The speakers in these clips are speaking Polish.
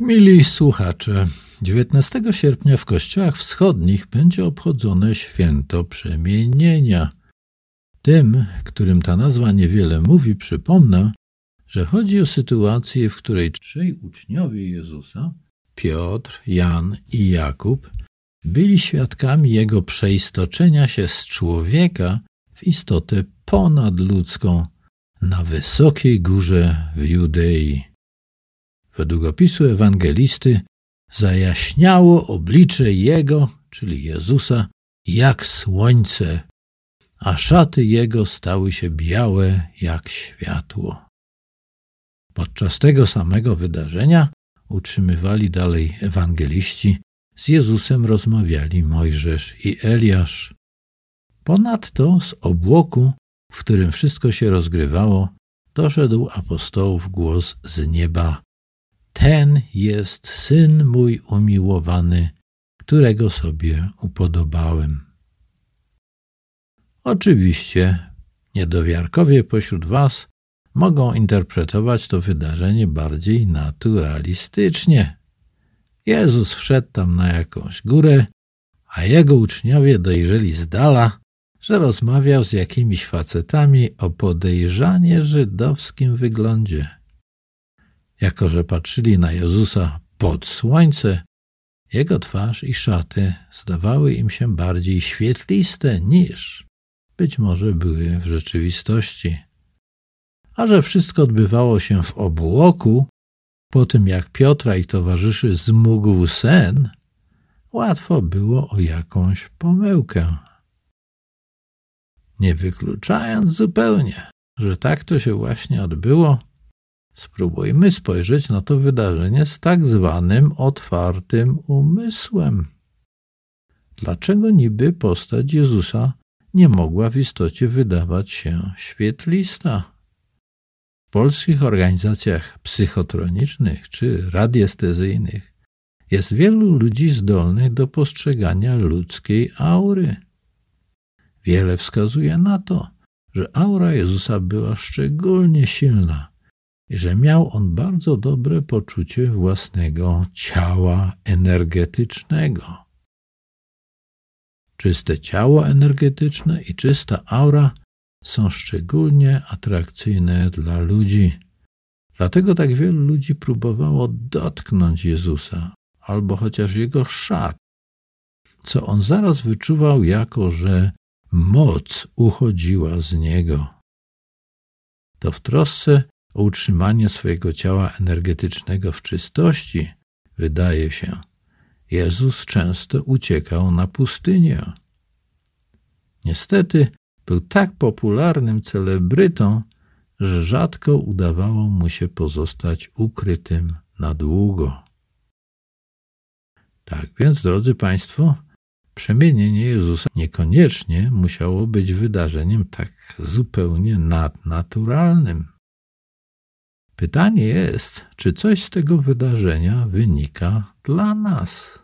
Mili słuchacze, 19 sierpnia w kościołach wschodnich będzie obchodzone święto przemienienia. Tym, którym ta nazwa niewiele mówi, przypomnę, że chodzi o sytuację, w której trzej uczniowie Jezusa, Piotr, Jan i Jakub, byli świadkami jego przeistoczenia się z człowieka w istotę ponadludzką na wysokiej górze w Judei. Według opisu ewangelisty zajaśniało oblicze Jego, czyli Jezusa, jak słońce, a szaty Jego stały się białe jak światło. Podczas tego samego wydarzenia, utrzymywali dalej ewangeliści, z Jezusem rozmawiali Mojżesz i Eliasz. Ponadto z obłoku, w którym wszystko się rozgrywało, doszedł apostołów głos z nieba. Ten jest syn mój umiłowany, którego sobie upodobałem. Oczywiście niedowiarkowie pośród Was mogą interpretować to wydarzenie bardziej naturalistycznie. Jezus wszedł tam na jakąś górę, a jego uczniowie dojrzeli z dala, że rozmawiał z jakimiś facetami o podejrzanie żydowskim wyglądzie. Jako, że patrzyli na Jezusa pod słońce, jego twarz i szaty zdawały im się bardziej świetliste niż być może były w rzeczywistości. A że wszystko odbywało się w obłoku, po tym jak Piotra i towarzyszy zmógł sen, łatwo było o jakąś pomyłkę. Nie wykluczając zupełnie, że tak to się właśnie odbyło, spróbujmy spojrzeć na to wydarzenie z tak zwanym otwartym umysłem. Dlaczego niby postać Jezusa nie mogła w istocie wydawać się świetlista? W polskich organizacjach psychotronicznych czy radiestezyjnych jest wielu ludzi zdolnych do postrzegania ludzkiej aury. Wiele wskazuje na to, że aura Jezusa była szczególnie silna że miał on bardzo dobre poczucie własnego ciała energetycznego. Czyste ciało energetyczne i czysta aura są szczególnie atrakcyjne dla ludzi. Dlatego tak wielu ludzi próbowało dotknąć Jezusa albo chociaż jego szat, co on zaraz wyczuwał jako, że moc uchodziła z niego. To w trosce o utrzymanie swojego ciała energetycznego w czystości, wydaje się, Jezus często uciekał na pustynię. Niestety był tak popularnym celebrytą, że rzadko udawało mu się pozostać ukrytym na długo. Tak więc, drodzy Państwo, przemienienie Jezusa niekoniecznie musiało być wydarzeniem tak zupełnie nadnaturalnym. Pytanie jest, czy coś z tego wydarzenia wynika dla nas?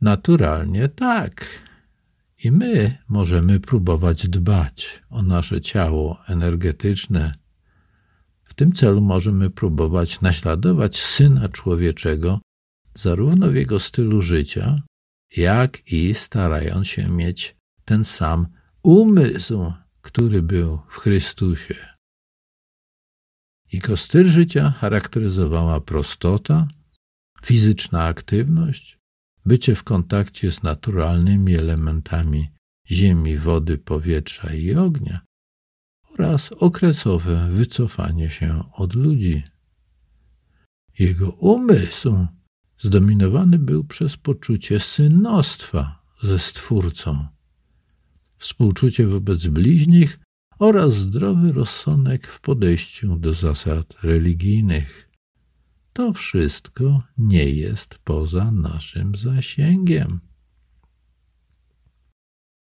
Naturalnie tak. I my możemy próbować dbać o nasze ciało energetyczne. W tym celu możemy próbować naśladować syna człowieczego, zarówno w jego stylu życia, jak i starając się mieć ten sam umysł, który był w Chrystusie. Jego styl życia charakteryzowała prostota, fizyczna aktywność, bycie w kontakcie z naturalnymi elementami ziemi, wody, powietrza i ognia oraz okresowe wycofanie się od ludzi. Jego umysł zdominowany był przez poczucie synostwa ze Stwórcą, współczucie wobec bliźnich oraz zdrowy rozsądek w podejściu do zasad religijnych. To wszystko nie jest poza naszym zasięgiem.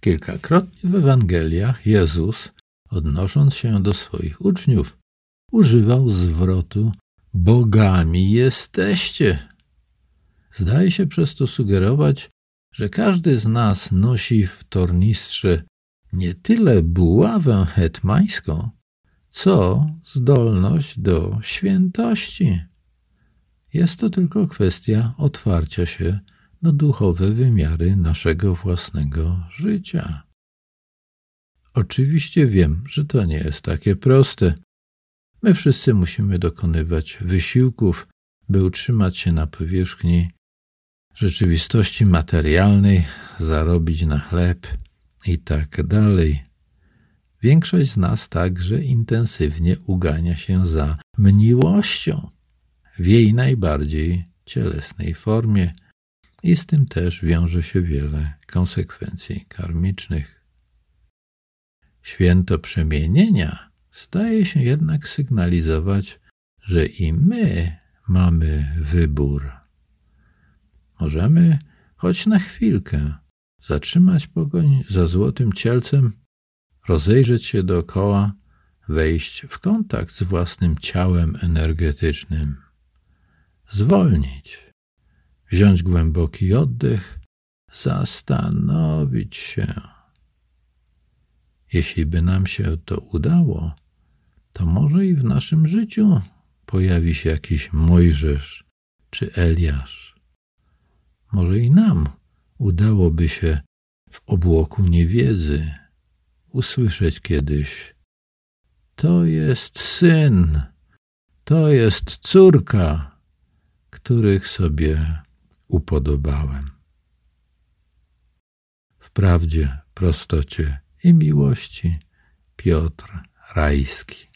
Kilkakrotnie w Ewangeliach Jezus, odnosząc się do swoich uczniów, używał zwrotu Bogami jesteście. Zdaje się przez to sugerować, że każdy z nas nosi w tornistrze nie tyle buławę hetmańską, co zdolność do świętości. Jest to tylko kwestia otwarcia się na duchowe wymiary naszego własnego życia. Oczywiście wiem, że to nie jest takie proste. My wszyscy musimy dokonywać wysiłków, by utrzymać się na powierzchni rzeczywistości materialnej, zarobić na chleb i tak dalej. Większość z nas także intensywnie ugania się za mniłością w jej najbardziej cielesnej formie i z tym też wiąże się wiele konsekwencji karmicznych. Święto przemienienia staje się jednak sygnalizować, że i my mamy wybór. Możemy choć na chwilkę zatrzymać pogoń za złotym cielcem, rozejrzeć się dookoła, wejść w kontakt z własnym ciałem energetycznym, zwolnić, wziąć głęboki oddech, zastanowić się. Jeśli by nam się to udało, to może i w naszym życiu pojawi się jakiś Mojżesz czy Eliasz. Może i nam udałoby się w obłoku niewiedzy usłyszeć kiedyś: To jest syn, to jest córka, których sobie upodobałem. W prawdzie, prostocie i miłości Piotr Rajski.